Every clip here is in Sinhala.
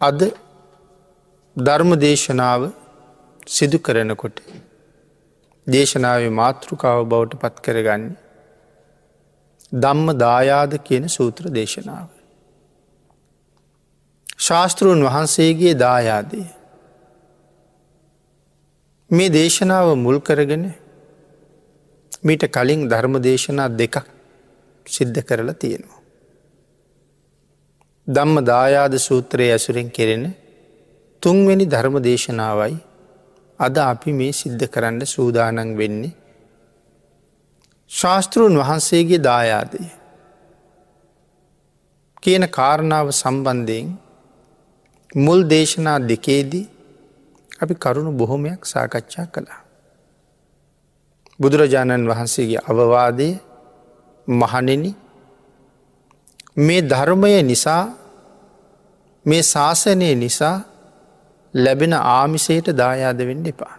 අද ධර්ම දේශනාව සිදු කරනකොට දේශනාවේ මාතෘකාව බවට පත් කරගන්න. දම්ම දායාද කියන සූත්‍ර දේශනාව. ශාස්තෘන් වහන්සේගේ දායාදය. මේ දේශනාව මුල් කරගෙන මීට කලින් ධර්ම දේශනා දෙකක් සිද්ධ කරලා තියෙනවා. දම්ම දායාද සූත්‍රයේ ඇසුරෙන් කෙරෙන තුන්වැනි ධර්ම දේශනාවයි අද අපි මේ සිද්ධ කරන්න සූදානන් වෙන්නේ. ශාස්තෘන් වහන්සේගේ දායාදය. කියන කාරණාව සම්බන්ධයෙන් මුල් දේශනා දෙකේදී අපි කරුණු බොහොමයක් සාකච්ඡා කළා. බුදුරජාණන් වහන්සේගේ අවවාදය මහනෙන මේ ධර්මය නිසා මේ ශාසනය නිසා ලැබෙන ආමිසයට දායාද වෙන්න එපා.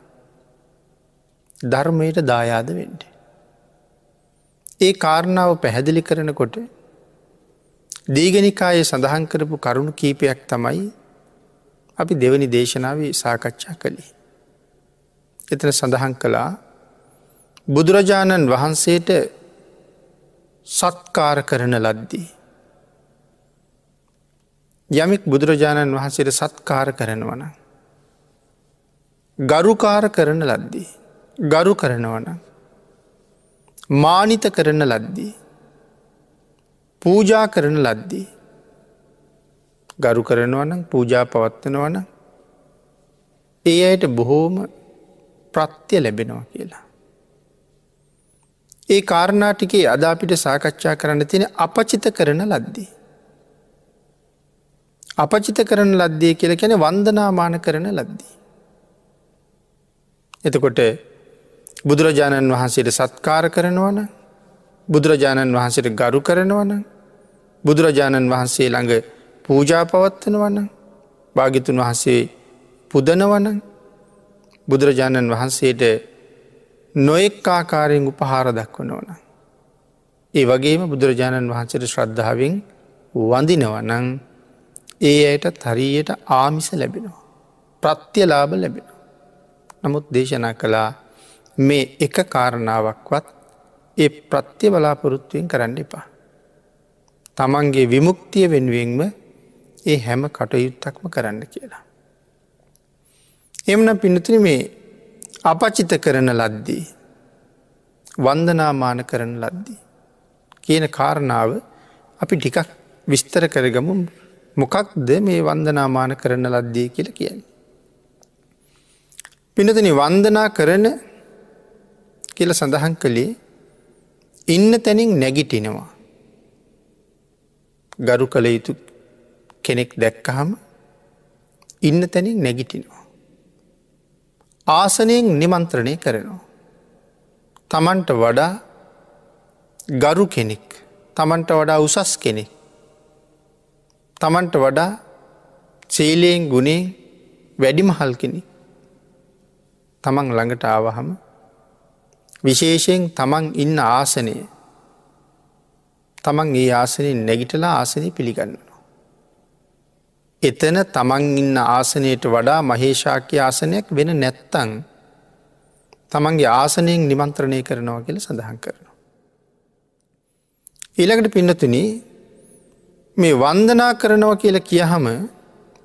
ධර්මයට දායාද වෙන්ට. ඒ කාරණාව පැහැදිලි කරනකොට දීගනිකායේ සඳහන් කරපු කරුණු කීපයක් තමයි අපි දෙවනි දේශනාව සාකච්ඡා කළේ. එතන සඳහන් කළා බුදුරජාණන් වහන්සේට සත්කාර කරන ලද්දී. යමෙක් බුදුරජාණන් වහන්සේට සත්කාර කරනවන. ගරුකාර කරන ලද්දී. ගරු කරනවන. මානිත කරන ලද්දී. පූජා කරන ලද්දී. ගරු කරනවනම් පූජා පවත්වනවන ඒ අයට බොහෝම ප්‍රත්‍ය ලැබෙනවා කියලා. ඒ කාරණාටිකේ අද අපිට සාකච්ඡා කරන්න තියෙන අපචිත කරන ලද්දී. අපචිත කරන ලද්දේ කියල කැන වන්දනාමාන කරන ලද්දී. එතකොට බුදුරජාණන් වහන්සේට සත්කාර කරනවන බුදුරජාණන් වහන්සේට ගරු කරනවන බුදුරජාණන් වහන්සේ ළඟ පූජා පවත්වනවන භාගිතුන් වහන්සේ පුදනවන බුදුරජාණන් වහන්සේට නොෙක් ආකාරයෙන් උපහාර දක්වනවන. ඒ වගේම බුදුරජාණන් වහන්සේට ශ්‍රද්ධාවෙන් වඳිනවනං ඒ අයට හරියට ආමිස ලැබෙනවා. ප්‍රත්‍ය ලාභ ලැබෙන. නමුත් දේශනා කළා මේ එක කාරණාවක්වත් ඒ ප්‍රත්‍ය බලාපොරොත්තුවෙන් කරන්න එපා. තමන්ගේ විමුක්තිය වෙනුවෙන්ම ඒ හැම කටයුත්තක්ම කරන්න කියලා. එමන පිනතුන මේ අපචිත කරන ලද්දී. වන්දනාමාන කරන ලද්දී. කියන කාරණාව අපි ටිකක් විස්තර කරගමු මොකක්ද මේ වන්දනාමාන කරන ලද්දී කියල කියන්න. පිනතන වන්දනා කරන කියල සඳහන් කළේ ඉන්න තැනින් නැගිටිනවා. ගරු කළ යුතු කෙනෙක් දැක්කහම ඉන්න තැනින් නැගිටිනවා. ආසනයෙන් නිමන්ත්‍රණය කරනවා. තමන්ට වඩා ගරු කෙනෙක් තමන්ට වඩා උසස් කෙනෙක් තමන්ට වඩා සීලයෙන් ගුණේ වැඩිමහල් කෙනෙ තමන් ළඟට ආවහම විශේෂයෙන් තමන් ඉන්න ආසනය තමන් ඒ ආසනයෙන් නැගිටලා ආසනය පිළිගන්නවා. එතන තමන් ඉන්න ආසනයට වඩා මහේෂාක්‍ය ආසනයක් වෙන නැත්තං තමන්ගේ ආසනයෙන් නිමන්ත්‍රණය කරනවා කියල සඳහන් කරනවා. ඊළඟට පින්නතුනී මේ වන්දනා කරනවා කියල කියහම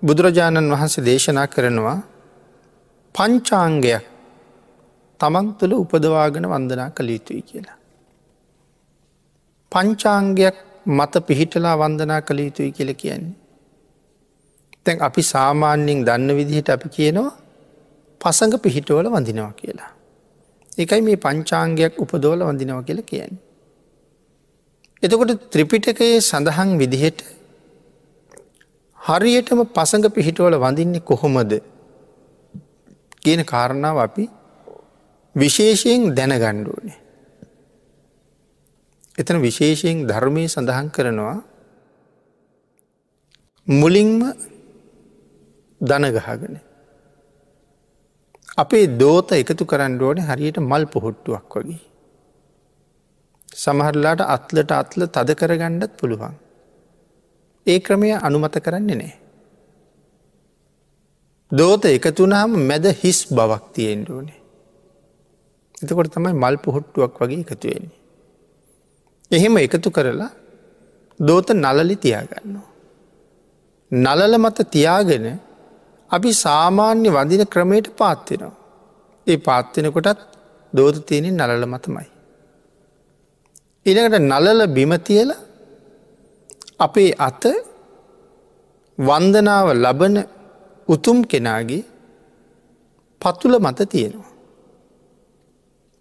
බුදුරජාණන් වහන්සේ දේශනා කරනවා පංචාංගයක් තමන් තුළ උපදවාගෙන වන්දනා කළ යුතුයි කියලා. පංචාංගයක් මත පිහිටලා වන්දනා කළ යුතුයි කියල කියන්නේ. තැන් අපි සාමාන්‍යයෙන් දන්න විදිහට අපි කියනවා පසඟ පිහිටවල වඳිනවා කියලා. එකයි මේ පංචාංගයක් උපදෝල වඳිනව කියල කියන්නේ. එතකොට ත්‍රිපිටකයේ සඳහන් විදිහට හරියටම පසඟ පිහිටවල වඳින්නේ කොහොමද කියන කාරණාව අපි විශේෂයෙන් දැනගණ්ඩුවනේ. එතන විශේෂයෙන් ධර්මය සඳහන් කරනවා මුලින්ම දනගහගෙන. අපේ දෝත එකතු කරන්න ඕන හරියට මල් පොහොට්ටුවක් වගේ. සමහරලාට අත්ලට අත්ල තද කරගණ්ඩත් පුළුවන්. ඒ ක්‍රමය අනුමත කරන්නේ නෑ. දෝත එකතුනාම මැද හිස් බවක් තියෙන්ට ඕනේ. එතකොට තමයි මල් පොහොට්ටුවක් වගේ එකතුවෙන්නේ. එහෙම එකතු කරලා දෝත නලලි තියාගන්නවා. නලල මත තියාගෙන අපි සාමාන්‍ය වදින ක්‍රමයට පාත්වෙනවා. ඒ පාත්වෙනකොටත් දෝත තියෙනෙ නලල මතමයි. ඉළඟට නලල බිමතියල අපේ අත වන්දනාව ලබන උතුම් කෙනාගේ පතුල මත තියෙනවා.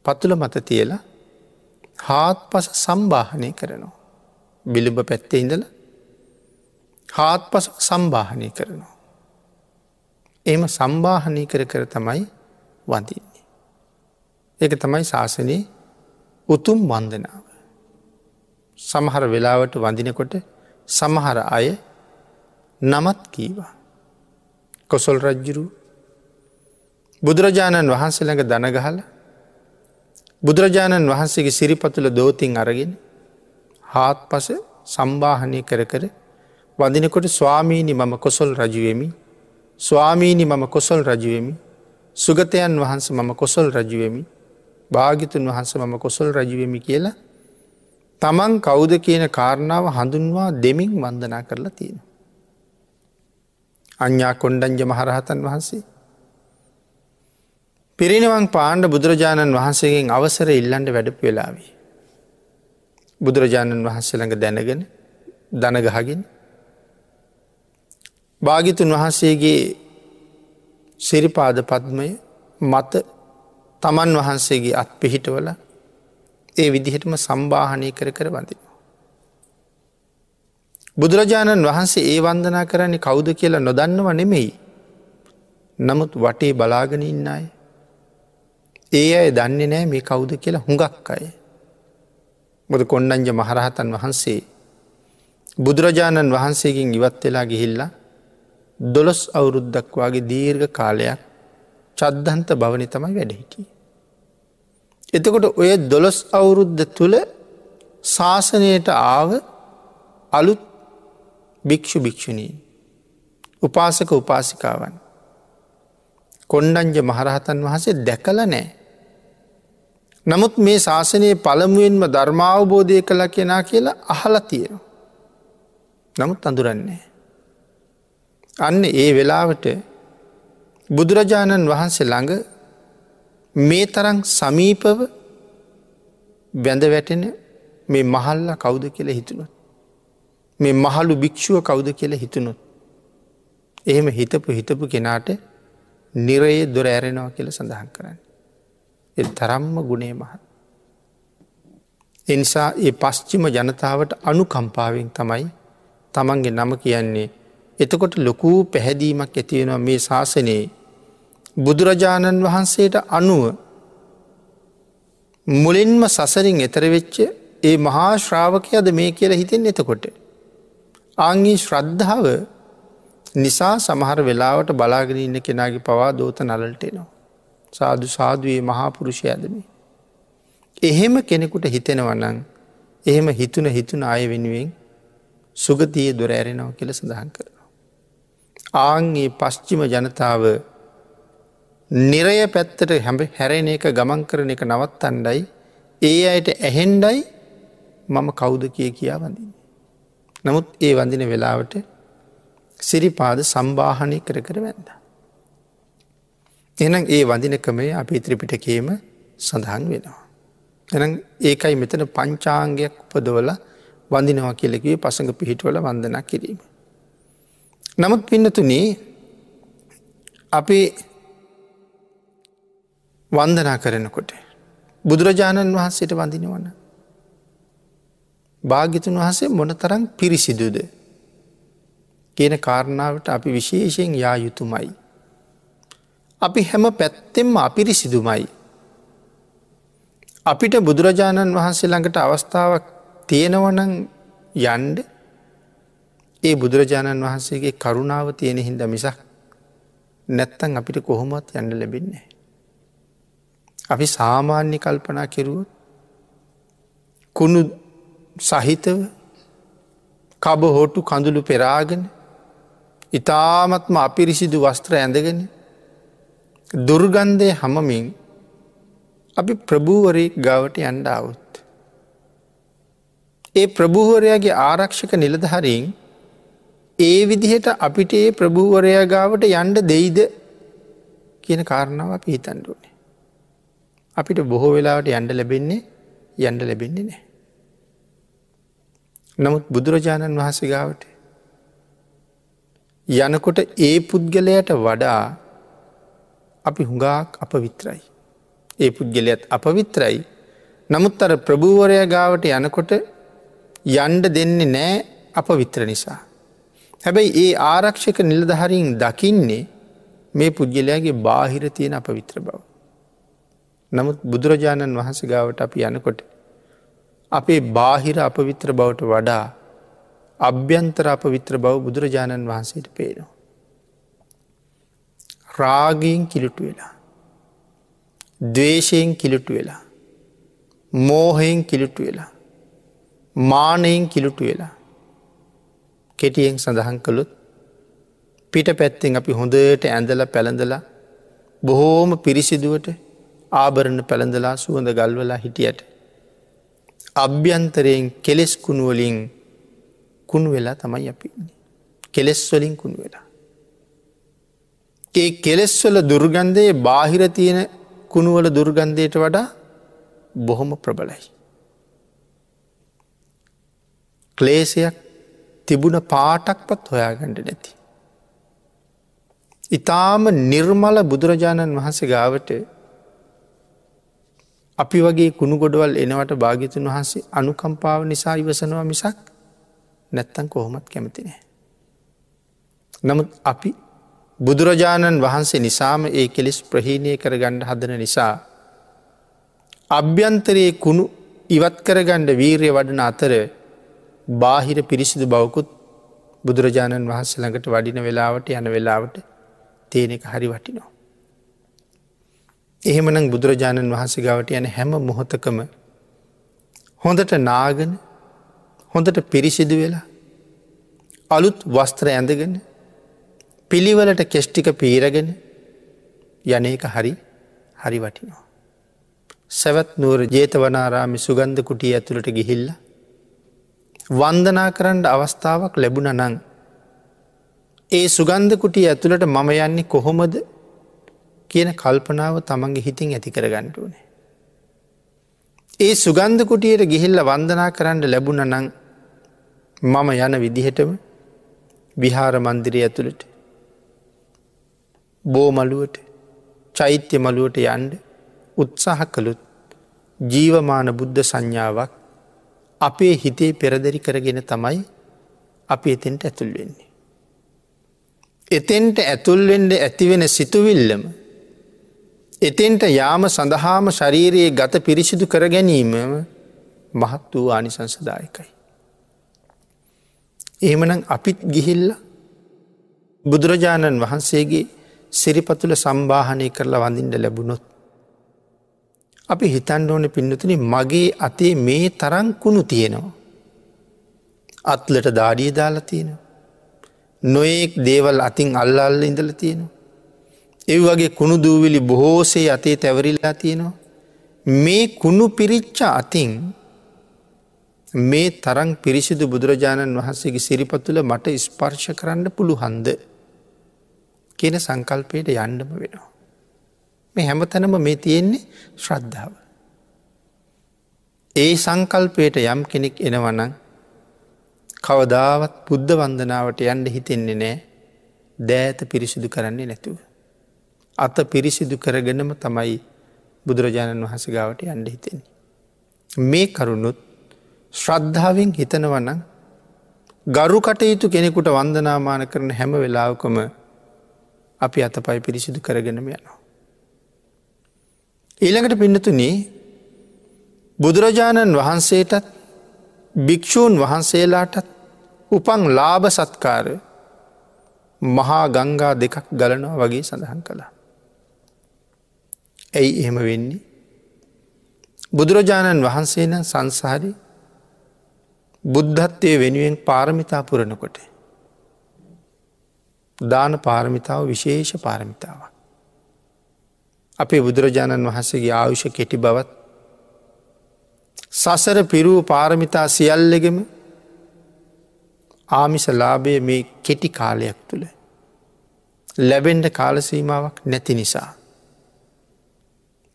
පතුල මත තියලා හාත් පස සම්බාහනය කරනවා. බිලිඹ පැත්තේ ඉඳල හාත් පස සම්බාහනය කරනවා. එම සම්බාහනය කර කර තමයි වඳින්නේ. ඒක තමයි ශාසනයේ උතුම් වන්දනාව. සමහර වෙලාවට වඳිනකොට සමහර අය නමත් කීවා. කොසොල් රජ්ජුරු බුදුරජාණන් වහන්සේළඟ දනගහල බුදුරජාණන් වහන්සේගේ සිරිපතුල දෝතින් අරගෙන හාත් පස සම්බාහනය කර කර වදිනකොට ස්වාමීණි මම කොසොල් රජුවමි. ස්වාමීණි මම කොසොල් රජුවමි. සුගතයන් වහන්ස මම කොසොල් රජුවමි. භාගිතුන් වහන්ස මම කොසොල් රජුවමි කියලා තමන් කෞුද කියන කාරණාව හඳුන්වා දෙමින් වන්දනා කරලා තියෙන. අඥ්ඥා කොණ්ඩංජ මහරහතන් වහන්සේ. පිරිනිවන් පාණ්ඩ බුදුරජාණන් වහන්සේගෙන් අවසර ඉල්ලන්ට වැඩප වෙලාවී. බුදුරජාණන් වහන්සේළඟ දැනගෙන දනගහගෙන භාගිතුන් වහන්සේගේ සිරිපාද පත්මය මත තමන් වහන්සේගේ අත් පිහිටවල ඒ විදිහටම සම්බාහනය කර කර වඳිනවා. බුදුරජාණන් වහන්සේ ඒ වන්දනා කරන්නේ කෞුද කියලා නොදන්නව නෙමෙයි. නමුත් වටේ බලාගෙන ඉන්න අය. ඒ අය දන්නේ නෑ මේ කෞුද කියලා හුඟක් අය. මොද කොණ්ඩංජ මහරහතන් වහන්සේ බුදුරජාණන් වහන්සේකින් ඉවත් වෙලා ගිහිල්ලා දොළොස් අවුරුද්දක් වගේ දීර්ඝ කාලයක් චද්ධන්ත භවනි තමයි වැඩහිටිය. එතකොට ඔය දොළොස් අවුරුද්ධ තුළ ශාසනයට ආව අලුත් භික්‍ෂු භික්‍ෂුණී උපාසක උපාසිකාවන් කොණ්ඩංජ මහරහතන් වහසේ දැකල නෑ. නමුත් මේ ශාසනයේ පළමුුවෙන්ම ධර්මාවබෝධය කළ කෙනා කියලා අහල තියෙන. නමුත් අඳුරන්නේ. අන්න ඒ වෙලාවට බුදුරජාණන් වහන්සේ ළඟ මේ තරං සමීපව වැඳ වැටෙන මේ මහල්ල කෞුද කියල හිතුනොත්. මේ මහලු භික්‍ෂුව කවුද කියලා හිතුනොත්. එහෙම හිතපු හිතපු කෙනාට නිරයේ දොර ඇරෙනවා කියල සඳහන් කරන්න. එ තරම්ම ගුණේ මහත්. එනිසා ඒ පශ්චිම ජනතාවට අනුකම්පාවෙන් තමයි තමන්ගේ නම කියන්නේ එතකොට ලොකූ පැහැදීමක් ඇතිවෙනවා මේ ශාසනයේ බුදුරජාණන් වහන්සේට අනුව මුලින්ම සසරින් එතරවෙච්ච ඒ මහා ශ්‍රාවකයද මේ කියල හිතෙන් එතකොට. ආංගේ ශ්‍රද්ධාව නිසා සමහර වෙලාවට බලාගෙන ඉන්න කෙනගේ පවා දෝත නලල්ටෙනවා. සාදු සාදුවේ මහාපුරුෂය ඇදමි. එහෙම කෙනෙකුට හිතෙනවනං එහෙම හිතුන හිතුන අය වෙනුවෙන් සුගතිය දොර ඇරෙනව කියල සඳහන් කරනවා. ආංගේ පශ්චිම ජනතාව නිරය පැත්තට හැඹ හැරෙන එක ගමන් කරන එක නවත්තන්ඩයි ඒ අයට ඇහෙන්ඩයි මම කෞුද කිය කියා වඳින්. නමුත් ඒ වඳින වෙලාවට සිරිපාද සම්බාහනය කර කර වැඳ. එනම් ඒ වඳිනකමේ අපි ත්‍රිපිටකේම සඳහන් වෙනවා. එනම් ඒකයි මෙතන පංචාංගයක් උපදවල වඳිනවා කියලෙකේ පසඟ පිහිටවල වන්දනා කිරීම. නමුත් පින්නතුනේ අපි වන්දනා කරනකොට බුදුරජාණන් වහන්සේට වඳිනවන්න භාගිතුන් වහසේ මොන තරම් පිරිසිදුද කියන කාරණාවට අපි විශේෂයෙන් යා යුතුමයි. අපි හැම පැත්තෙම අපිරිසිදුමයි. අපිට බුදුරජාණන් වහන්සේ ළඟට අවස්ථාවක් තියෙනවනං යන්ඩ ඒ බුදුරජාණන් වහන්සේගේ කරුණාව තියෙන හින්ද මිසක් නැත්තන් අපිට කොහොමත් යන්න ලැබෙන්නේ. අපි සාමාන්‍ය කල්පනා කෙරුවොත් කුණු සහිතව කබ හෝටු කඳුළු පෙරාගෙන ඉතාමත්ම අපිරිසිදු වස්ත්‍ර ඇඳගෙන දුර්ගන්ධය හමමින් අපි ප්‍රභූවරයෙක් ගවට යන්ඩ අවුත්. ඒ ප්‍රභූවරයාගේ ආරක්ෂක නිලධහරින් ඒ විදිහට අපිට ඒ ප්‍රභූවරයා ගාවට යන්ඩ දෙයිද කියන කාරණාව අපි හිතන්ඩුවනේ. අපිට බොහෝ වෙලාවට යන්ඩ ලැබෙන්නේ යන්ඩ ලැබෙන්නේ නෑ. නමුත් බුදුරජාණන් වහස ගාවට යනකොට ඒ පුද්ගලයට වඩා අපි හුඟාක් අප විත්‍රයි. ඒ පුද්ගලයත් අපවිත්‍රයි. නමුත් අර ප්‍රභූවරය ගාවට යනකොට යන්ඩ දෙන්නේ නෑ අප විත්‍ර නිසා. හැබැයි ඒ ආරක්ෂක නිලධහරින් දකින්නේ මේ පුද්ගලයාගේ බාහිර තියෙන අප විත්‍ර බව. නමුත් බුදුරජාණන් වහන්ස ගාවට අපි යනකොට අපේ බාහිර අපවිත්‍ර බවට වඩා අභ්‍යන්තර අපවිත්‍ර බව බුදුරජාණන් වහන්සේට පේනවා. රාගයෙන් කිලුටු වෙලා. දවේශයෙන් කිලුටු වෙලා. මෝහයෙන් කිලුටු වෙලා. මානයෙන් කිලුටු වෙලා. කෙටියෙන් සඳහන් කළුත් පිට පැත්තෙන් අපි හොඳට ඇඳල පැළඳලා බොහෝම පිරිසිදුවට ආභරණ පැළඳලා සුවඳ ගල්වලා හිටියට. අභ්‍යන්තරයෙන් කෙලෙස් කුණුවලින් කුණු වෙලා තමයි අපි කෙලෙස්වලින් කුණු වෙලා. ඒ කෙලෙස්වල දුර්ගන්ධයේ බාහිර තියෙන කුණුවල දුර්ගන්ධයට වඩා බොහොම ප්‍රබලයි. ක්ලේසයක් තිබුණ පාටක්පත් හොයාගණඩ නැති. ඉතාම නිර්මල බුදුරජාණන් වහන්සේ ගාවට අපි වගේ කුණු ගොඩවල් එනවට භාගිතුන් වහන්සේ අනුකම්පාව නිසා ඉවසනවා මිසක් නැත්තන් කොහොමත් කැමතිනෑ. නමුත් අපි බුදුරජාණන් වහන්සේ නිසාම ඒ කෙලෙස් ප්‍රහීණය කරගණ්ඩ හදන නිසා. අභ්‍යන්තරයේ කුණු ඉවත් කරගණ්ඩ වීරය වඩන අතර බාහිර පිරිසිදු බවකුත් බුදුරජාණන් වහන්සේ ළඟට වඩින වෙලාවට යන වෙලාවට තියෙන එක හරි වටිනවා. එහෙමනම් බුදුරජාණන් වහන්සේ ගවට යන හැම මොහොතකම හොඳට නාගන හොඳට පිරිසිදු වෙලා අලුත් වස්ත්‍ර ඇඳගෙන පිළිවලට කෙස්්ටික පීරගෙන යන එක හරි හරි වටිනවා. සැවත් නුවර ජේතවනාරාමි සුගන්ධ කුටිය ඇතුළට ගිහිල්ල. වන්දනා කරන්න අවස්ථාවක් ලැබුණ නං. ඒ සුගන්ධ කුටිය ඇතුළට මම යන්නේ කොහොමද කියන කල්පනාව තමන්ගේ හිතින් ඇති කර ගණ්ඩුවනේ. ඒ සුගන්ධ කුටියට ගිහිල්ල වන්දනා කරන්න ලැබුණ නං මම යන විදිහටම විහාර මන්දිරය ඇතුළට බෝමලුවට චෛත්‍ය මළුවට යන්ඩ උත්සාහ කළුත් ජීවමාන බුද්ධ සංඥාවක් අපේ හිතේ පෙරදරි කරගෙන තමයි අපි එතෙන්ට ඇතුල් වෙන්නේ. එතෙන්ට ඇතුල්වෙන්ඩ ඇතිවෙන සිතුවිල්ලම එතෙන්ට යාම සඳහාම ශරීරයේ ගත පිරිසිදු කර ගැනීමම මහත් වූ ආනිසංසදායකයි. එහෙමනම් අපිත් ගිහිල්ල බුදුරජාණන් වහන්සේගේ සිරිපතුල සම්බාහනය කරලා වඳින්ට ලැබුණොත්. අපි හිතන් ඕන පින්නතුන මගේ අතේ මේ තරංකුණු තියෙනවා. අත්ලට දාඩිය දාලා තියෙනවා. නොයෙක් දේවල් අතින් අල්ල අල්ල ඉඳල තියෙනවා. ඒ වගේ කුණු දූවිලි බොහෝසේ අතේ තැවරිල්ලා තියෙනවා. මේ කුණු පිරිච්ච අතින් මේ තරං පිරිසිදු බුදුරජාණන් වහන්සේගේ සිරිපතුල මට ස්පර්ශ කරන්න පුළුහන්ද කියන සංකල්පයට යන්නම වෙනවා. මේ හැම තැනම මේ තියෙන්නේ ශ්‍රද්ධාව. ඒ සංකල්පයට යම් කෙනෙක් එනවනං කවදාවත් බුද්ධ වන්දනාවට යන්ඩ හිතෙන්නේ නෑ දෑත පිරිසිදු කරන්නේ නැතුව. අත පිරිසිදු කරගෙනම තමයි බුදුරජාණන් වහස ගාවට යන්ඩ හිතෙන්නේ. මේ කරුණුත් ශ්‍රද්ධාවෙන් හිතනවන්න ගරු කටයුතු කෙනෙකුට වන්දනාමාන කරන හැම වෙලාවකම අපි අත පයි පිරිසිදු කරගෙනම යනවා. ඊළඟට පින්නතුනේ බුදුරජාණන් වහන්සේටත් භික්‍ෂූන් වහන්සේලාටත් උපන් ලාභ සත්කාර මහා ගංගා දෙකක් ගලනවා වගේ සඳහන් කළා. ඇයි එහෙම වෙන්නේ. බුදුරජාණන් වහන්සේ නම් සංසාරි බුද්ධත්වය වෙනුවෙන් පාරමිතා පුරණකොට. දාන පාරමිතාව විශේෂ පාරමිතාවක්. අපේ බුදුරජාණන් වහන්සේගේ ආයුෂ කෙටි බවත් සසර පිරූ පාරමිතා සියල්ලගෙම ආමිස ලාභය මේ කෙටි කාලයක් තුළ ලැබෙන්ඩ කාලසීමාවක් නැති නිසා.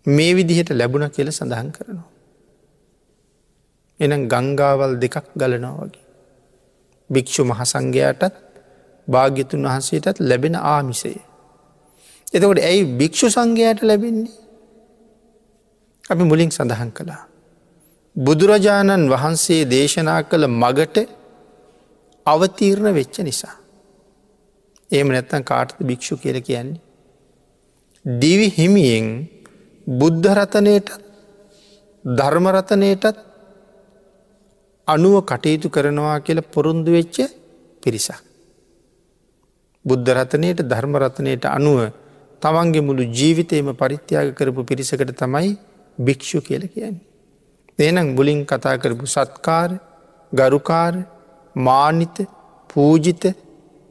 මේ විදිහට ලැබුණ කියල සඳහන් කරනවා. එනම් ගංගාවල් දෙකක් ගලනවා වගේ. භික්‍ෂු මහසංඝයාටත් භාග්‍යතුන් වහන්සේටත් ලැබෙන ආමිසය. එතකොට ඇයි භික්‍ෂු සංඝයාට ලැබෙන්නේ. අපි මුලින් සඳහන් කළා. බුදුරජාණන් වහන්සේ දේශනා කළ මගට අවතීරණ වෙච්ච නිසා. ඒම නැත්තන් කාටද භික්‍ෂු කියල කියන්නේ. දිවි හිමියෙන් බුද්ධරතනයටත් ධර්මරතනයටත් අනුව කටයුතු කරනවා කියල පොරුන්දු වෙච්ච පිරිසක්. බුද්ධරතනයට ධර්මරතනයට අනුව තමන්ගේ මුළු ජීවිතයම පරිත්‍යාග කරපු පිරිසකට තමයි භික්‍ෂු කියල කියන්නේ. එනම් බුලින් කතා කරපු සත්කාර ගරුකාර මානිත පූජිත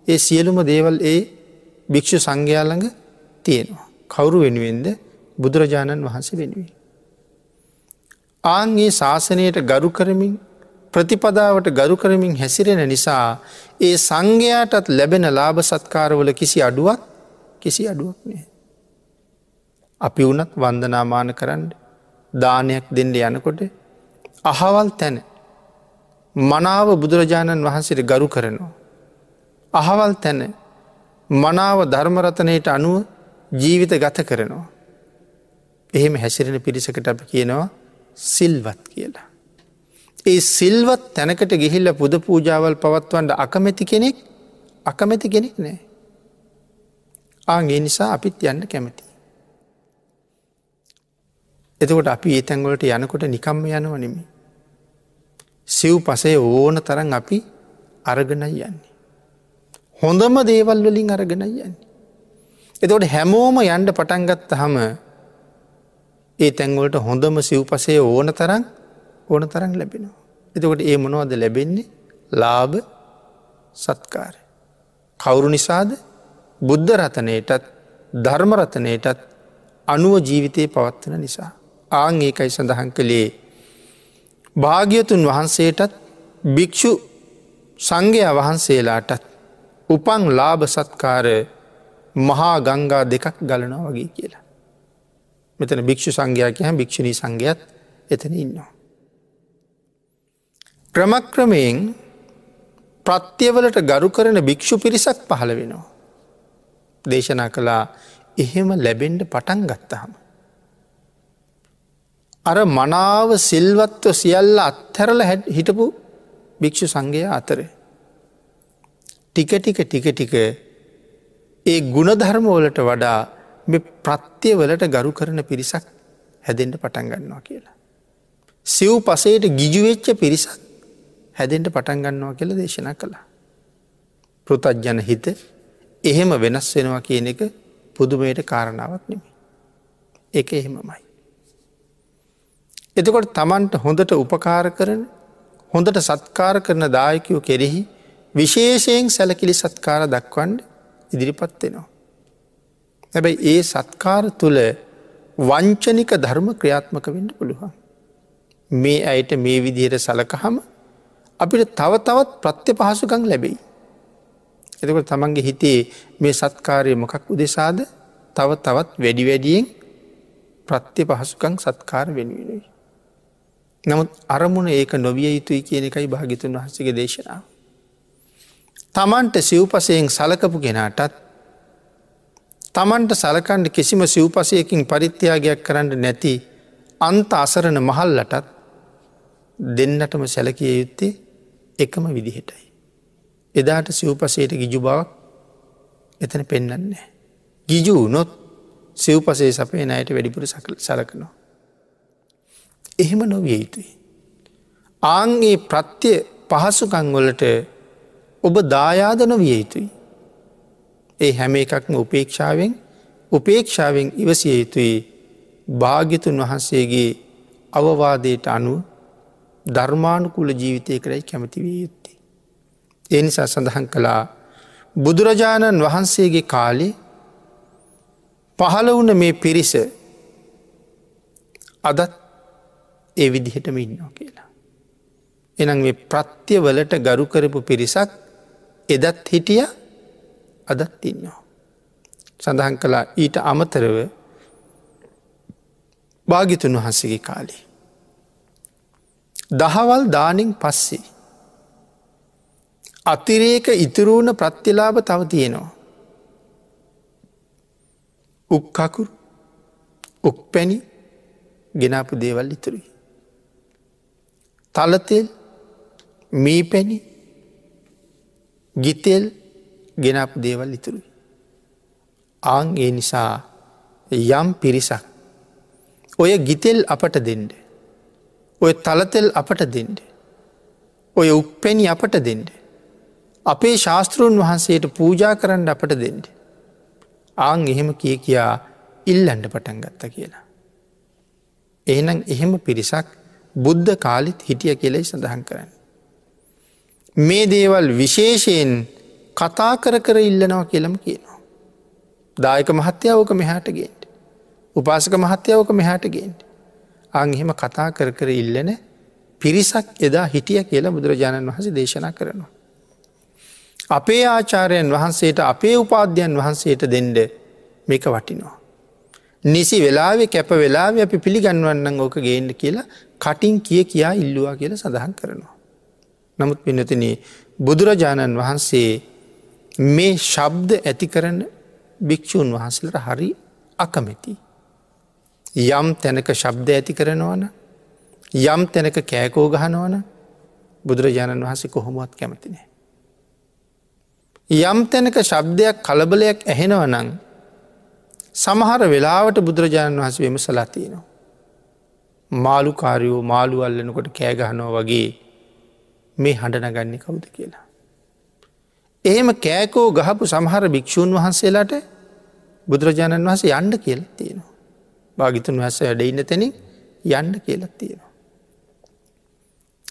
ඒ සියලුම දේවල් ඒ භික්‍ෂු සංඝයාළඟ තියෙනවා. කවුරු වෙනුවෙන්ද බුදුරජාණන් වහන්සේ වෙනුවේ. ආන්ගේ ශාසනයට ගරු කරමින් ප්‍රතිපදාවට ගරු කරමින් හැසිරෙන නිසා ඒ සංඝයාටත් ලැබෙන ලාභ සත්කාරවල කිසි අඩුවක් කිසි අඩුවක් නෑ. අපි වනත් වන්දනාමාන කරන්න දානයක් දෙන්න යනකොට අහවල් තැන මනාව බුදුරජාණන් වහන්සේට ගරු කරනවා. අහවල් තැන මනාව ධර්මරතනයට අනුව ජීවිත ගත කරනවා. එහෙම හැසිරෙන පිරිසකට අප කියනවා සිල්වත් කියලා. ඒ සිල්වත් තැනකට ගිහිල්ල පුද පූජාවල් පවත්වන්ට අකමැති කෙනෙක් අකමැති කෙනෙක් නෑ. ආගේ නිසා අපිත් යන්න කැමති. එතකොට අපි ඒ තැන්ගොලට යනකොට නිකම්ම යනව නෙමි. සිව් පසේ ඕන තරන් අපි අරගනයි යන්නේ. හොඳම දේවල් වලින් අරගෙන යන්නේ. එතකොට හැමෝම යන්ඩ පටන්ගත්ත හම ඒ තැන්වලට හොඳම සිව් පසේ ඕන තරන් ඕන තරන් ලැබෙනවා. එතකොට ඒ මොනවද ලැබෙන්නේ ලාභ සත්කාර. කවුරු නිසාද බුද්ධ රතනයටත් ධර්මරතනයටත් අනුව ජීවිතය පවත්වන නිසා. ආං ඒකයි සඳහන් කළේ භාග්‍යතුන් වහන්සේටත් භික්‍ෂු සංඝය වහන්සේලාටත් උපන් ලාභ සත්කාර මහා ගංගා දෙකක් ගලනවා වගේ කියලා. මෙතන භික්‍ෂු සංඝයා කියහ භික්ෂණී සංඝයත් එතන ඉන්නවා. ක්‍රමක්‍රමයෙන් ප්‍රත්‍යවලට ගරු කරන භික්‍ෂු පිරිසක් පහළ වෙනවා. දේශනා කළා එහෙම ලැබෙන්ඩ පටන් ගත්තහම. අර මනාව සිල්වත්ව සියල්ල අත්හැරල හැට හිටපු භික්‍ෂු සංඝය අතර. ටික ටික ටික ටික ඒ ගුණධර්මවලට වඩා මෙ ප්‍රත්‍යවලට ගරු කරන පිරිසක් හැදෙන්ට පටන් ගන්නවා කියලා. සිව් පසේට ගිජුවෙච්ච පිරිසක් හැදෙන්ට පටන් ගන්නවා කියල දේශනා කළා. පෘතජ්ජන හිත එහෙම වෙනස් වෙනවා කියන එක පුදුමයට කාරණාවක් නෙමි. එක එහෙමමයි. එතකොට තමන්ට හොඳට උපකාර කරන හොඳට සත්කාර කරන දායකයෝ කෙරෙහි විශේෂයෙන් සැලකිලි සත්කාර දක්වන්ඩ ඉදිරිපත් වෙනවා. හැබැයි ඒ සත්කාර තුළ වංචනික ධර්ම ක්‍රියාත්මක වෙන්න පුළුවන්. මේ අයට මේ විදිහයට සලකහම අපිට තව තවත් ප්‍රත්‍ය පහසුකං ලැබෙයි. එතකට තමන්ගේ හිතේ මේ සත්කාරය මොකක් උදෙසාද තව තවත් වැඩි වැඩියෙන් ප්‍රත්‍ය පහසුකං සත්කාර වෙනුවෙනයි. නමුත් අරමුණ ඒක නොවිය යුතුයි කියන එකයි භාගිතුන් වහසගේ දේශනාව. තමන්ට සිව්පසයෙන් සලකපු කෙනාටත් තමන්ට සලකණ්ඩ කිසිම සිව්පසයකින් පරිත්‍යයාගයක් කරන්න නැති අන්ත අසරණ මහල්ලටත් දෙන්නටම සැලකිය යුත්තේ එකම විදිහටයි. එදාට සිව්පසයට ගිජු බවක් එතන පෙන්නන්නේ. ගිජු නොත් සිව්පසේ සපේ නයට වැඩිපුර සලකනවා. එහෙම නොවිය යුතුයි. ආන්ගේ ප්‍රත්‍ය පහසුකංවලට ඔබ දායාද නොවිය යුතුයි. ඒ හැම එකක්ම උපේක්ෂාවෙන් උපේක්ෂාවෙන් ඉවසිය යුතුයි භාග්‍යතුන් වහන්සේගේ අවවාදයට අනුව ධර්මානුකුල ජීවිතය කරයි කැමති විය යුත්තේ. ඒ නිසා සඳහන් කළා බුදුරජාණන් වහන්සේගේ කාලේ පහළ වුණ මේ පිරිස අදත් ඒ විදිහටම ඉන්නවා කියලා. එනම් මේ ප්‍රත්‍යවලට ගරු කරපු පිරිසක් එදත් හිටිය අදත් ඉන්නවා. සඳහන් කළා ඊට අමතරව භාගිතුන් වහන්සේගේ කාලේ. දහවල් දානින් පස්සේ. අතිරේක ඉතුරුණ ප්‍රත්තිලාභ තව තියෙනවා. උක්කකුරු උක්පැණි ගෙනාපු දේවල් ඉතුරුයි. තලතෙල් මී පැණි ගිතෙල් ගෙනපු දේවල් ඉතුරුයි. ආං ඒ නිසා යම් පිරිසක් ඔය ගිතෙල් අපට දෙන්ඩ. ඔය තලතෙල් අපට දෙන්ඩ. ඔය උක්පැණි අපට දෙන්ඩ. අපේ ශාස්තෘන් වහන්සේට පූජා කරන්න අපට දෙන්ඩ. ආං එහෙම කිය කියා ඉල්ලන්ඩ පටන් ගත්ත කියලා. එහෙනම් එහෙම පිරිසක් බුද්ධ කාලිත් හිටිය කෙලෙයි සඳහන් කරන්න. මේ දේවල් විශේෂයෙන් කතා කර කර ඉල්ලනවා කියලම කියනවා. දායක මහත්‍යාවක මෙහාට ගේන්ට. උපාසක මහත්‍යාවක මෙහාට ගේන්ට. අං එහෙම කතා කර කර ඉල්ලන පිරිසක් එදා හිටිය කියලා බුදුරජාණන් වහස දේශනා කරනවා. අපේ ආචාරයන් වහන්සේට අපේ උපාධ්‍යයන් වහන්සේට දෙන්ඩ මේක වටිනවා. නිසි වෙලාවෙ කැප වෙලාව අපි පිළිගන්වන්නන් ඕක ගේන්ඩ කියලා කටින් කිය කියා ඉල්ලවා කියල සඳහන් කරනවා. නමුත් පිනතින බුදුරජාණන් වහන්සේ මේ ශබ්ද ඇති කරන භික්‍ෂූන් වහන්සලට හරි අකමැති. යම් තැනක ශබ්ද ඇති කරනවන යම් තැනක කෑකෝ ගහනවන බුදුරජාණන් වහන්සේ කොහොමුවත් කැමතිනේ. යම් තැනක ශබ්දයක් කලබලයක් ඇහෙනවනං සමහර වෙලාවට බුදුරජාණන් වහස විමසලා තියෙනවා. මාළු කාරයෝ මාළු අල්ලනකොට කෑගහනෝ වගේ මේ හඬනගන්න කවුද කියලා. එහෙම කෑකෝ ගහපු සමහර භික්‍ෂූන් වහන්සේලාට බුදුරජාණන් වහස යන්ඩ කියල තියෙනවා. භාගිතුන් වහස වැඩඉන්න තැනින් යන්ඩ කියලත් තියෙනවා.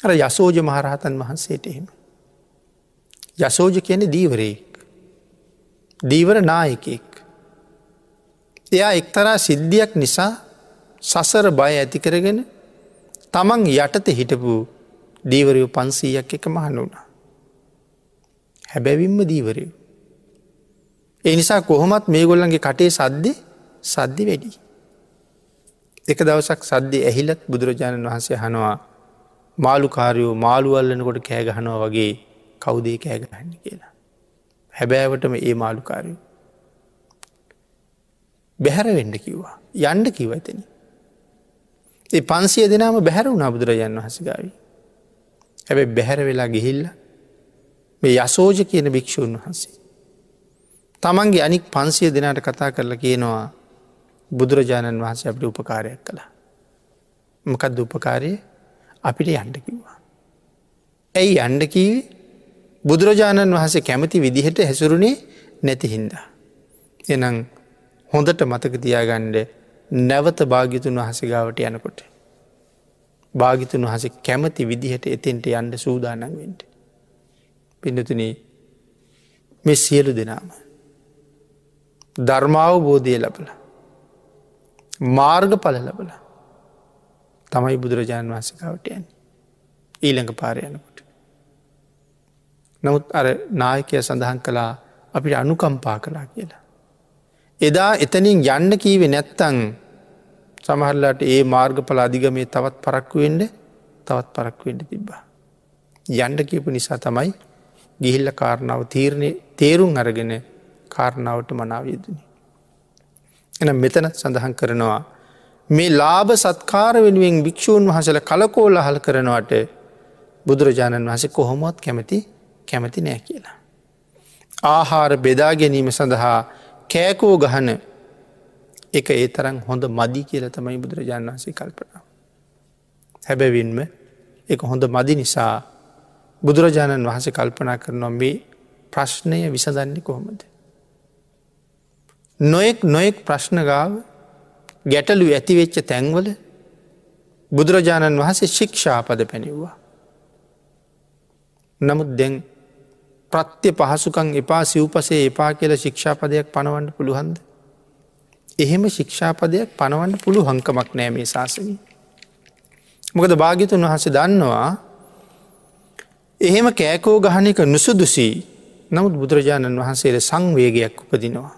අර යසෝජ මහරහතන් වහන්සේට එහෙම. යසෝජ කියන දීවරයෙක්. දීවර නායකෙක්. එයා එක්තරා සිද්ධියක් නිසා සසර බය ඇති කරගෙන තමන් යටත හිටපු දීවරයෝ පන්සීයක් එක මහන්න වුණා. හැබැවින්ම දීවරයෝ. ඒ නිසා කොහොමත් මේ ගොල්ලන්ගේ කටේ සද්දෙ සද්ධි වැඩි. එක දවසක් සද්‍ය ඇහිලත් බුදුරජාණන් වහන්සේ හනවා මාළු කාරයෝ මාළුවල්ලනකොට කෑගහනවා වගේ කවුදේ කෑගහන්න කියලා. හැබෑවටම ඒ මාළුකාරයෝ. බැහැර වෙන්ඩ කිව්වා යන්ඩ කිව ඇතන. ඒ පන්සිය දෙනාම බැහැර වුණා බුදුරජාන් වහසගාවී. හැබැ බැහැර වෙලා ගිහිල්ල මේ යසෝජ කියන භික්‍ෂූන් වහන්සේ. තමන්ගේ අනික් පන්සිය දෙනාට කතා කරලා කියනවා බුදුරජාණන් වහන්සේ අපට උපකාරයක් කළා. මොකක්ද උපකාරය අපිට යන්ඩ කිව්වා. ඇයි අන්ඩ කීවේ බුදුරජාණන් වහසේ කැමති විදිහට හැසුරුණේ නැති හින්දා. එනම් හොඳට මතක තියාගණ්ඩ නැවත භාගිතුන් වහසගාවට යනකොට. භාගිතුන් වහස කැමති විදිහට එතෙන්ට යන්ඩ සූදානන් වෙන්ට. පිඩතුන මෙ සියලු දෙනාම. ධර්මාවබෝධය ලබල. මාර්ග පල ලබල. තමයි බුදුරජාණන් වහසකාවට යන්. ඊළඟ පාරයනකොට. නමුත් අර නායකය සඳහන් කළා අපිට අනුකම්පා කලා කියලා. එදා එතනින් යන්න කීවෙ නැත්තං සමහරලාට ඒ මාර්ගඵල අධිගමේ තවත් පරක්කුවෙන්ඩ තවත් පරක්වෙන්ඩ තිබ්බා. යන්ඩ කියපු නිසා තමයි ගිහිල්ල කාරණාව තීරණය තේරුම් අරගෙන කාරණාවට මනාවයදනි. එන මෙතන සඳහන් කරනවා මේ ලාභ සත්කාර වෙනුවෙන් භික්‍ෂූන් වහසල කලකෝල හල් කරනවට බුදුරජාණන් වහසේ කොහොමොත් කැමති කැමති නෑ කියලා. ආහාර බෙදා ගැනීම සඳහා කෑකෝ ගහන එක ඒ තරම් හොඳ මදි කියල තමයි බුදුරජාණන් වන්සේ කල්පනාව. හැබැවින්ම එක හොඳ මදි නිසා බුදුරජාණන් වහස කල්පනා කරනවා මේ ප්‍රශ්නය විසදන්නේ කොහොමද. නොයෙක් නොයෙක් ප්‍රශ්නගාව ගැටලු ඇතිවෙච්ච තැන්වල බුදුරජාණන් වහසේ ශික්ෂාපද පැනිව්වා. නමුත් දැන් ප්‍රත්‍ය පහසුකං එපා සිව්පසේ එපා කියල ශික්ෂාපදයක් පනවන්න පුළුවන්ද. එහෙම ශික්ෂාපදයක් පනවන්න පුළු හංකමක් නෑ මේ ශාසනී. මොකද භාගිතුන් වහස දන්නවා එහෙම කෑකෝ ගහනක නුසුදුසී නමුත් බුදුරජාණන් වහන්සේට සංවේගයක් උපදිනවා.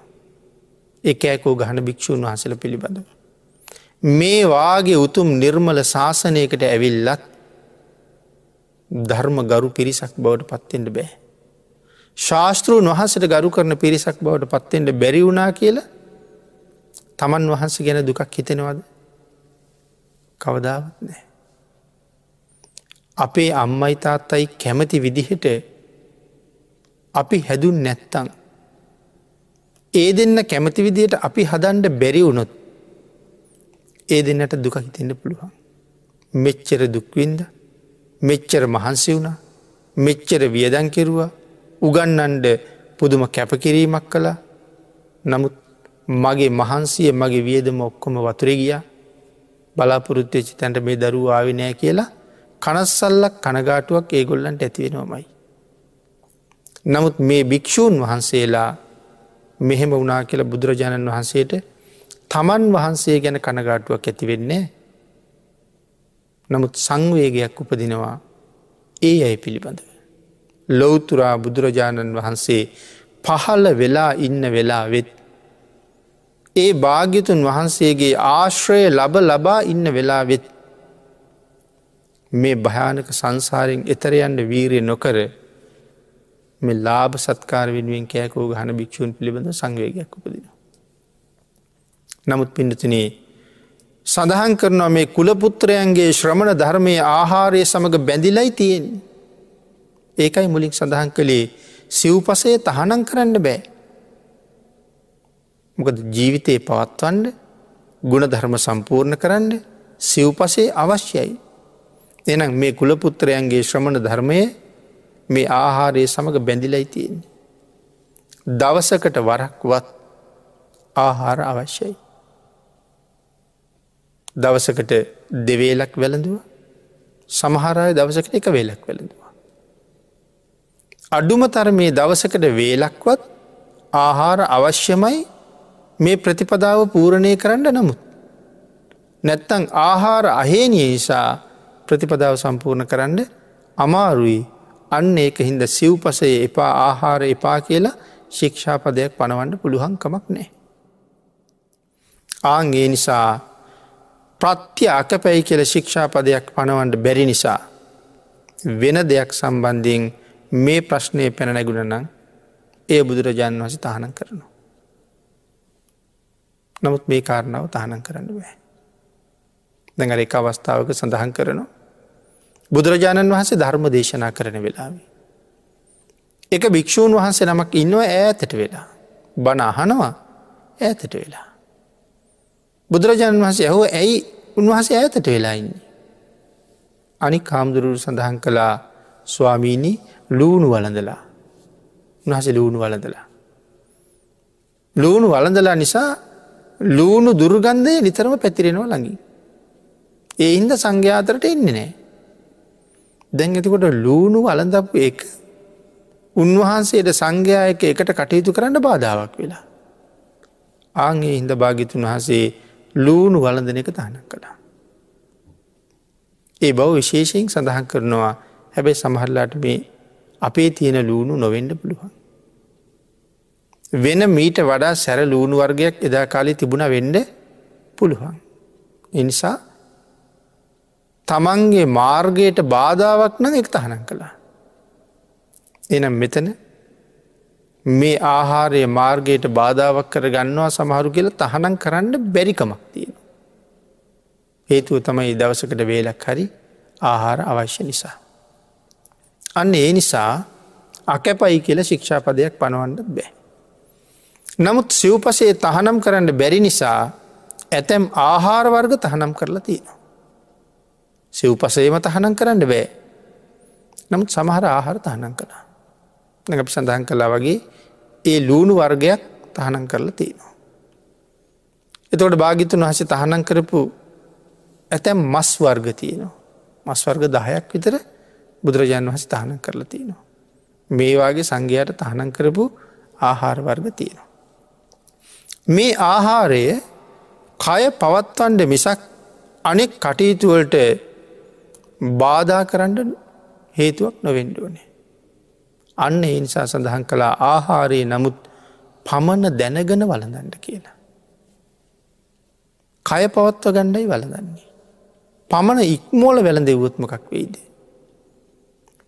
ඒ කෑකෝ ගහන භික්‍ෂූන් වහසල පිළිබඳව. මේ වාගේ උතුම් නිර්මල ශාසනයකට ඇවිල්ලත් ධර්ම ගරු පිරිසක් බවට පත්තෙන්ට බෑ. ශාස්තෘූන් වහසට ගරු කරන පිරිසක් බවට පත්තෙන්ට බැරි වුණා කියලා තමන් වහන්ස ගැන දුකක් හිතෙනවද කවදාවත් නෑ. අපේ අම්මයි තාත්තයි කැමති විදිහට අපි හැදුන් නැත්තං. ඒ දෙන්න කැමති විදියට අපි හදන්ඩ බැරි වුණොත් ඒ දෙන්නට දුක හිතෙන්ට පුළුවන්. මෙච්චර දුක්වින්ද මෙච්චර මහන්සි වුණ මෙච්චර වියදන් කෙරුවා උගන්නන්ඩ පුදුම කැපකිරීමක් කළා නමුත් මගේ මහන්සිය මගේ වියදම ඔක්කොම වතුර ගියා බලාපොරොත්්‍යචි තැන්ට මේ දරුව ආවිනෑ කියලා කනස්සල්ලක් කනගාටුවක් ඒගොල්ලන්ට ඇතිවෙනවමයි. නමුත් මේ භික්‍ෂූන් වහන්සේලා මෙහෙම වනා කියලා බුදුරජාණන් වහන්සේට තමන් වහන්සේ ගැන කනගාටුවක් ඇතිවෙන්නේ නමුත් සංවේගයක් උපදිනවා ඒ අයි පිළිබඳව. ලොවතුරා බුදුරජාණන් වහන්සේ පහළ වෙලා ඉන්න වෙලා වෙත්. ඒ භාග්‍යතුන් වහන්සේගේ ආශ්‍රය ලබ ලබා ඉන්න වෙලා වෙත්. මේ භයානක සංසාරයෙන් එතරයන්ට වීරය නොකර මේ ලාබ සත්කාර වෙනුවෙන් කෑකෝ ගහන භික්ෂූන් පිළිබඳ සංවේගයක් උපදින. නමුත් පිඩතිනේ සඳහන් කරනවා මේ කුලපුත්‍රයන්ගේ ශ්‍රමණ ධර්මය ආහාරය සමඟ බැඳිලයි තියෙන්. ඒකයි මුලික් සඳහන් කළේ සිව්පසය තහනං කරන්න බෑ. මොකද ජීවිතයේ පවත්වන්න ගුණ ධර්ම සම්පූර්ණ කරන්න සිව්පසේ අවශ්‍යයි. එනම් මේ කුලපුත්‍රයන්ගේ ශ්‍රමණ ධර්මය මේ ආහාරය සමඟ බැඳිලයි තියෙන්නේ. දවසකට වරක්වත් ආහාර අවශ්‍යයි. දවසකට දෙවේලක් වැළඳුව සමහරය දවසකට එක වේලක් වැළඳවා. අඩුම තර මේ දවසකට වේලක්වත් ආහාර අවශ්‍යමයි මේ ප්‍රතිපදාව පූරණය කරන්න නමුත්. නැත්තං ආහාර අහේනිය නිසා ප්‍රතිපදාව සම්පූර්ණ කරන්න අමාරුයි අන්න ඒක හින්ද සිව්පසය එපා ආහාර එපා කියලා ශික්ෂාපදයක් පනවන්න පුළුවන්කමක් නෑ. ආන්ගේ නිසා ප්‍රත්‍ය අකපැයි කියල ශික්ෂාපදයක් පනවන්ට බැරි නිසා වෙන දෙයක් සම්බන්ධයෙන් මේ ප්‍රශ්නය පැන නැගුණ නම් ඒ බුදුරජාණන් වහස තහනම් කරනවා. නමුත් මේ කාරණාව තහනම් කරන්න බෑ. දැඟර එක අවස්ථාවක සඳහන් කරනවා. බුදුරජාණන් වහන්සේ ධර්ම දේශනා කරන වෙලාවේ. එක භික්‍ෂූන් වහන්සේ නමක් ඉන්නවා ඈතට වෙලා. බණ අහනවා ඈතට වෙලා. බුදුරජාණන් වහන්සේ ඇහෝ ඇයි උන්වහසේ ඈතට වෙලා ඉන්නේ. අනි කාමුදුරුරු සඳහන් කළා ස්වාමීණී ලූුණු වලඳලා උන්හස ලූුණු වලඳලා. ලූුණු වලඳලා නිසා ලූුණු දුර්ගන්ධය නිතරම පැතිරෙනවා ළඟින්. ඒ හින්ද සංඝ්‍යාතරට එන්නේ නෑ. දැන් ඇතිකොට ලූුණු වලඳපු එක උන්වහන්සේට සංඝයායක එකට කටයුතු කරන්න බාධාවක් වෙලා. ආගේ හින්ද භාගිතුන් වහසේ ලූුණු වලඳන එක තහනක් කළා. ඒ බව විශේෂයෙන් සඳහන් කරනවා හැබැයි සමහරලාට මේ අපේ තියෙන ලූුණු නොවෙන්ඩ පුළුවන්. වෙන මීට වඩා සැර ලූුණු වර්ගයක් එදා කාලි තිබුණ වෙන්ඩ පුළුවන්. එනිසා තමන්ගේ මාර්ගයට බාධාවක් නම් එක් තහනම් කළා. එනම් මෙතන මේ ආහාරය මාර්ගයට බාධාවක් කර ගන්නවා සමහරු කියලා තහනම් කරන්න බැරිකමක් තියෙන. හේතුව තමයි දවසකට වේලක් හරි ආහාර අවශ්‍ය නිසා. අන්න ඒ නිසා අකැපයි කියල ශික්ෂාපදයක් පනවන්න බෑ. නමුත් සිව්පසේ තහනම් කරන්න බැරි නිසා ඇතැම් ආහාරවර්ග තහනම් කරලා තියෙනවා. සිව්පසේම තහනම් කරන්න බෑ. නමුත් සමහර ආහාර තහනම් කළා. අපි සඳහන් කලා වගේ ඒ ලූුණු වර්ගයක් තහනම් කරලා තියෙනවා. එතවට භාගිතුන් වහස තහනම් කරපු ඇතැම් මස් වර්ග තියනවා. මස් වර්ග දහයක් විතර බුදුරජාණන් වහස තහනම් කරලා තියෙනවා. මේවාගේ සංඝයට තහනම් කරපු ආහාර වර්ග තියෙනවා. මේ ආහාරය කය පවත්වන්ඩ මිසක් අනෙක් කටයුතුවලට බාධා කරන්න හේතුවක් නොවෙන්ඩුවනේ. අන්න ඒ නිසා සඳහන් කළා ආහාරයේ නමුත් පමණ දැනගෙන වලඳන්ට කියලා. කය පවත්ව ගණ්ඩයි වලදන්නේ. පමණ ඉක්මෝල වැළඳ වුවත්මකක් වෙයිද.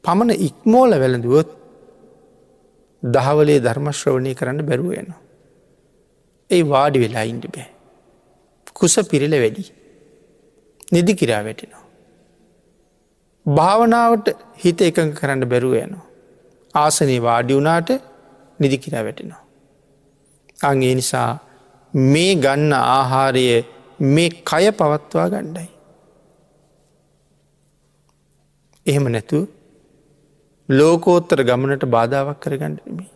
පමණ ඉක්මෝල වැළඳුවොත් දහවලේ ධර්මශ්‍රවණය කරන්න බැරුවයනවා. ඒ වාඩි වෙලා ඉන්ඩ බෑ. කුස පිරිල වැඩි. නිදි කිරා වැටෙනවා. භාවනාවට හිත එකඟ කරන්න බැරුව යනවා. ආසනී වාඩි වුනාට නිදි කිරා වැටෙනවා. අගේ නිසා මේ ගන්න ආහාරය මේ කය පවත්වා ගණ්ඩයි. එහෙම නැතු ලෝකෝත්තර ගමනට බාධාවක් කර ගණඩනමි.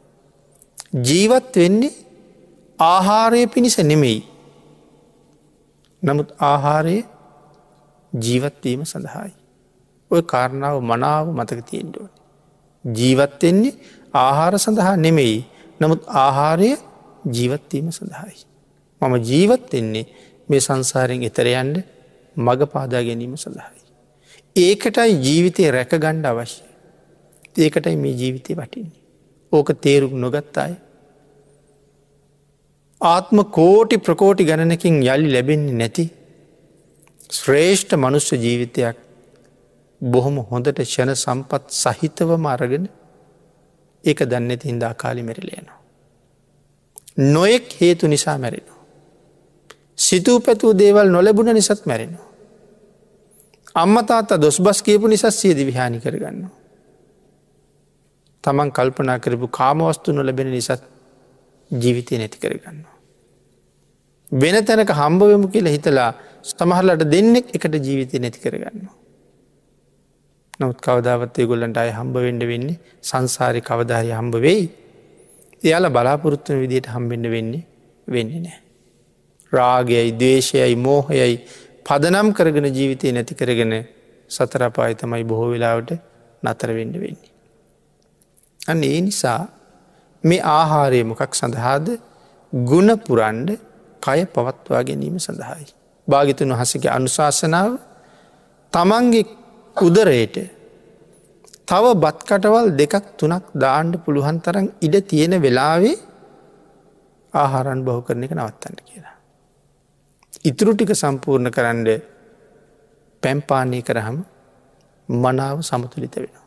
ජීවත් වෙන්නේ ආහාරය පිණිස නෙමෙයි. නමුත් ආහාරය ජීවත්වීම සඳහායි. ඔය කාරණාව මනාව මතක තියෙන්ටුවන. ජීවත්වෙන්නේ ආහාර සඳහා නෙමෙයි නමුත් ආහාරය ජීවත්වීම සඳහායි. මම ජීවත්වෙන්නේ මේ සංසාරයෙන් එතරයන්ට මඟ පාදා ගැනීම සඳහායි. ඒකටයි ජීවිතය රැක ගණ්ඩ අවශ්‍ය. ඒකටයි මේ ජීවිතය වටින්නේ. ඕක තේරුම් නොගත්තාය. ආත්ම කෝටි ප්‍රකෝටි ගණනකින් යළි ලැබෙන්නේ නැති ශ්‍රේෂ්ඨ මනුස්්‍ය ජීවිතයක් බොහොම හොඳට ෂණ සම්පත් සහිතවම අරගෙන ඒක දන්න තින්දා කාලි මැරිලයනවා. නොයෙක් හේතු නිසා මැරෙනවා. සිතූ පැතුූ දේවල් නොලැබුණ නිසත් මැරෙනවා. අම්මතාත්ත දොස් බස් කියපු නිසත් සියද විහානි කරගන්න. තමන් කල්පනා කරපු කාමවස්තු නොලැබෙන නිසත් ජීවිතය නැති කරගන්නවා. වෙන තැනක හම්බවමු කියලා හිතලා සමහරලට දෙන්නෙක් එකට ජීවිතය නැති කරගන්නවා. නමුත් කවදාවත්තය ගොල්ලන්ට අය හම්බ වෙන්ඩ වෙන්නේ සංසාරි කවධාරය හම්බ වෙයි. එයාල බලාපොරොත්තුන විදියට හම්බෙන්ඩ වෙන්නේ වෙන්නේ නෑ. රාගයයි දේශයයි මෝහයයි පදනම් කරගෙන ජීවිතය නැති කරගෙන සතරපාය තමයි බොහෝ වෙලාවට නතර වෙන්ඩ වෙන්නේ. අන්න ඒ නිසා මේ ආහාරය මොකක් සඳහාද ගුණ පුරන්ඩ කය පවත්වා ගැනීම සඳහායි. භාගිතුන් වහසගේ අනුශාසනාව තමන්ගේ උදරයට තව බත්කටවල් දෙකක් තුනක් දාණ්ඩ පුළුවන් තරන් ඉඩ තියෙන වෙලාවේ ආහාරන් බහු කරන එක නවත්තන්න කියලා. ඉතුරු ටික සම්පූර්ණ කරන්න පැම්පානය කරහම මනාව සමතුලිත වෙනවා.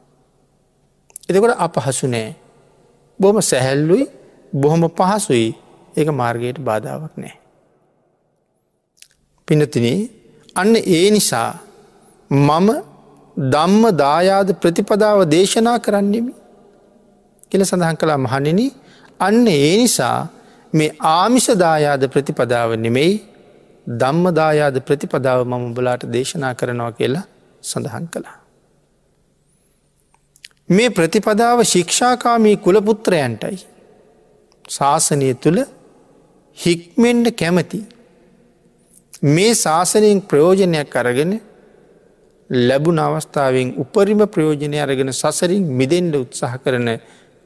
එතකොට අපහසු නෑ බොහම සැහැල්ලුයි බොහොම පහසුයි ඒක මාර්ගයට බාධාවක් නෑ. පිනතින අන්න ඒ නිසා මම දම්ම දායාද ප්‍රතිපදාව දේශනා කරන්නෙමි කියල සඳහන් කලා මහනිනි අන්න ඒ නිසා මේ ආමිෂදායාද ප්‍රතිපදාව නෙමෙයි ධම්මදායාද ප්‍රතිපදාව මම උඹලාට දේශනා කරනවා කියලා සඳහන් කළා. මේ ප්‍රතිපදාව ශික්ෂාකාමී කුලපුත්‍රයන්ටයි. ශාසනය තුළ හික්මෙන්ඩ කැමති. මේ ශාසනයෙන් ප්‍රයෝජනයක් අරගෙන ලැබුණ අවස්ථාවෙන් උපරිම ප්‍රයෝජනය අරගෙන සසරින් මිදෙන්ඩ උත්සාහ කරන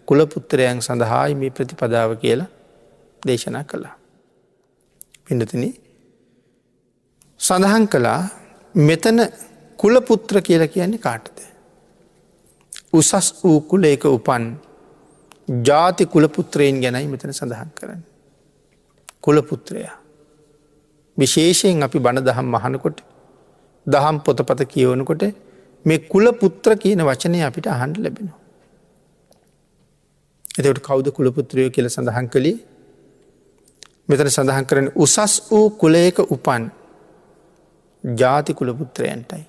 කුලපුත්‍රයන් සඳහායි මේ ප්‍රතිපදාව කියලා දේශනා කළා. පිඩතින සඳහන් කළා මෙතන කුලපුත්‍ර කියලා කියන්නේ කාටද. උසස් වූ කුලේක උපන් ජාති කුලපුත්‍රයෙන් ගැනයි මෙතන සඳහන් කරන්න. කුලපුත්‍රයා. විශේෂයෙන් අපි බණ දහම් මහනකොට දහම් පොතපත කියවනකොට මේ කුල පුත්‍ර කියන වචනය අපිට අහන්ඩ ලැබෙනවා. එතට කෞද කුලපුත්‍රයෝ කියල සඳහන් කළේ මෙතන සඳහන් කරන උසස් වූ කුලයක උපන් ජාති කුලපුත්‍රයන්ටයි.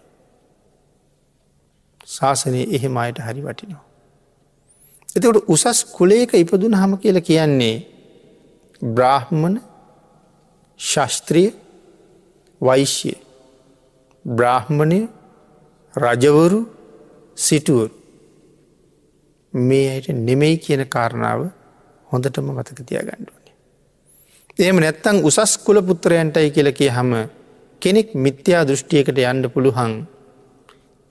ශාසනය එහෙම අයට හරි වටිනවා. එතකට උසස් කුලේක ඉපදුන හම කියල කියන්නේ බ්‍රාහ්මණ ශස්ත්‍රිය වෛශ්‍ය බ්‍රාහ්මණය රජවරු සිටුවරු මේ අයට නෙමෙයි කියන කාරණාව හොඳටම මතක තියා ගණ්ඩුවනේ. එහෙම නැත්තං උසස් කුල පුත්‍රයන්ටයි කියලකේ හම කෙනෙක් මිත්‍යා දෘෂ්ටියකට යන්න පුළුහන්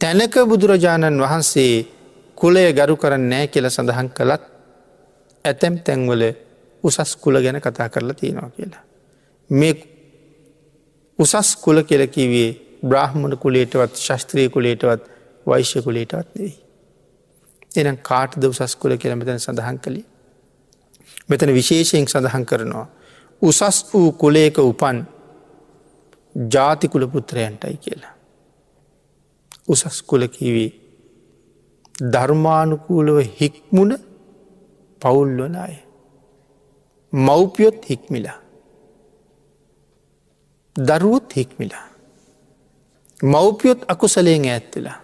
තැනක බුදුරජාණන් වහන්සේ කුලය ගරු කරන්න නෑ කියල සඳහන් කළත් ඇතැම් තැන්වල උසස් කුල ගැන කතා කරලා තියෙනවා කියලා. මේ උසස් කුල කෙලකිවේ බ්‍රහ්මණ කුලේටවත් ශස්ත්‍රීය කුලේටවත් වෛශ්‍ය කුලේටවත් නෙවෙයි. එනම් කාටද උසස් කුල කියල මෙතැන සඳහන් කළේ. මෙතන විශේෂයෙන් සඳහන් කරනවා. උසස් වූ කුලේක උපන් ජාතිකුල පුත්‍රයන්ටයි කියලා. උසස් කුලකිවී ධර්මානුකූලව හික්මුණ පවුල්වල අය. මව්පියොත් හික්මිලා. දරුවොත් හික්මිලා. මව්පියොත් අකුසලයෙන් ඇත්වෙලා.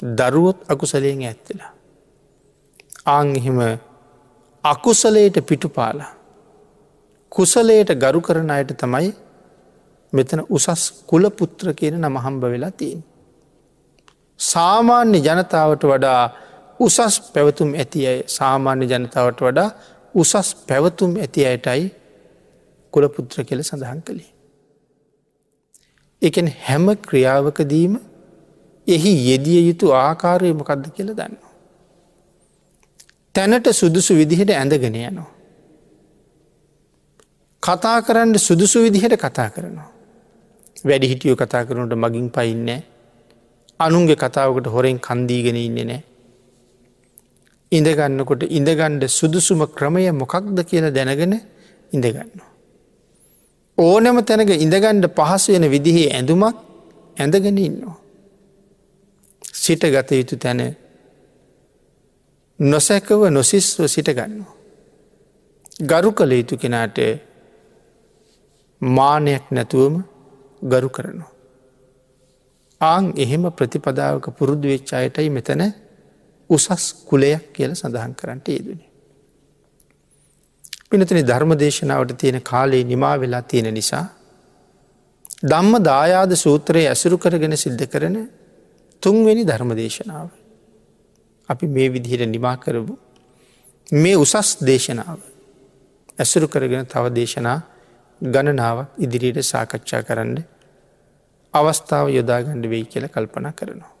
දරුවොත් අකුසලයෙන් ඇත්වෙලා. ආංහිම අකුසලයට පිටුපාලා. කුසලයට ගරු කරන අයට තමයි මෙතන උසස් කුලපුත්‍ර කියන නමහම්බ වෙලා තියෙන්. සාමාන්‍ය ජනතාවට වඩා උසස් පැවතුම් ඇති අය සාමාන්‍ය ජනතාවට වඩා උසස් පැවතුම් ඇති අයටයි කුලපුත්‍ර කෙල සඳහන් කළේ. එකන හැම ක්‍රියාවකදීම එහි යෙදිය යුතු ආකාරය මොකක්ද කියල දන්නවා. තැනට සුදුසු විදිහට ඇඳගෙන යනවා. කතා කරන්න සුදුසු විදිහට කතා කරනවා. වැඩි හිටියෝ කතා කරනට මගින් පයින්නේ අනුන්ගේ කතාවකට හොරෙන් කන්දීගෙන ඉන්නේ නෑ. ඉඳගන්නකොට ඉඳගණ්ඩ සුදුසුම ක්‍රමය මොකක්ද කියලා දැනගෙන ඉඳගන්නවා. ඕනෑම තැනක ඉඳගණ්ඩ පහසු වෙන විදිහේ ඇඳුමක් ඇඳගෙන ඉන්නවා. සිට ගත යුතු තැන නොසැකව නොසිස්ව සිටගන්නවා. ගරු කළ යුතු කෙනාට මානයක් නැතුවම ගරු කරනවා. ආං එහෙම ප්‍රතිපදාවක පුරුදු වෙච්චායටයි මෙතන උසස් කුලයක් කියල සඳහන් කරන්නට යෙදනේ. පිනතන ධර්ම දේශනාවට තියෙන කාලේ නිමා වෙලා තියෙන නිසා ධම්ම දායාද සූත්‍රයේ ඇසුරු කරගෙන සිද්ධ කරන තුන්වෙනි ධර්ම දේශනාව. අපි මේ විදිහට නිමා කරපු මේ උසස් දේශනාව ඇසුරු කරගෙන තව දේශනා ගණනාවක් ඉදිරියට සාකච්ඡා කරන්න අවස්ථාව යොදාගණ්ඩ වෙයි කියල කල්පන කරනවා.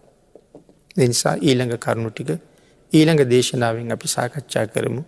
දෙනිසා ඊළඟ කරුණු ටික ඊළඟ දේශනාවෙන් අපි සාකච්ඡා කරමු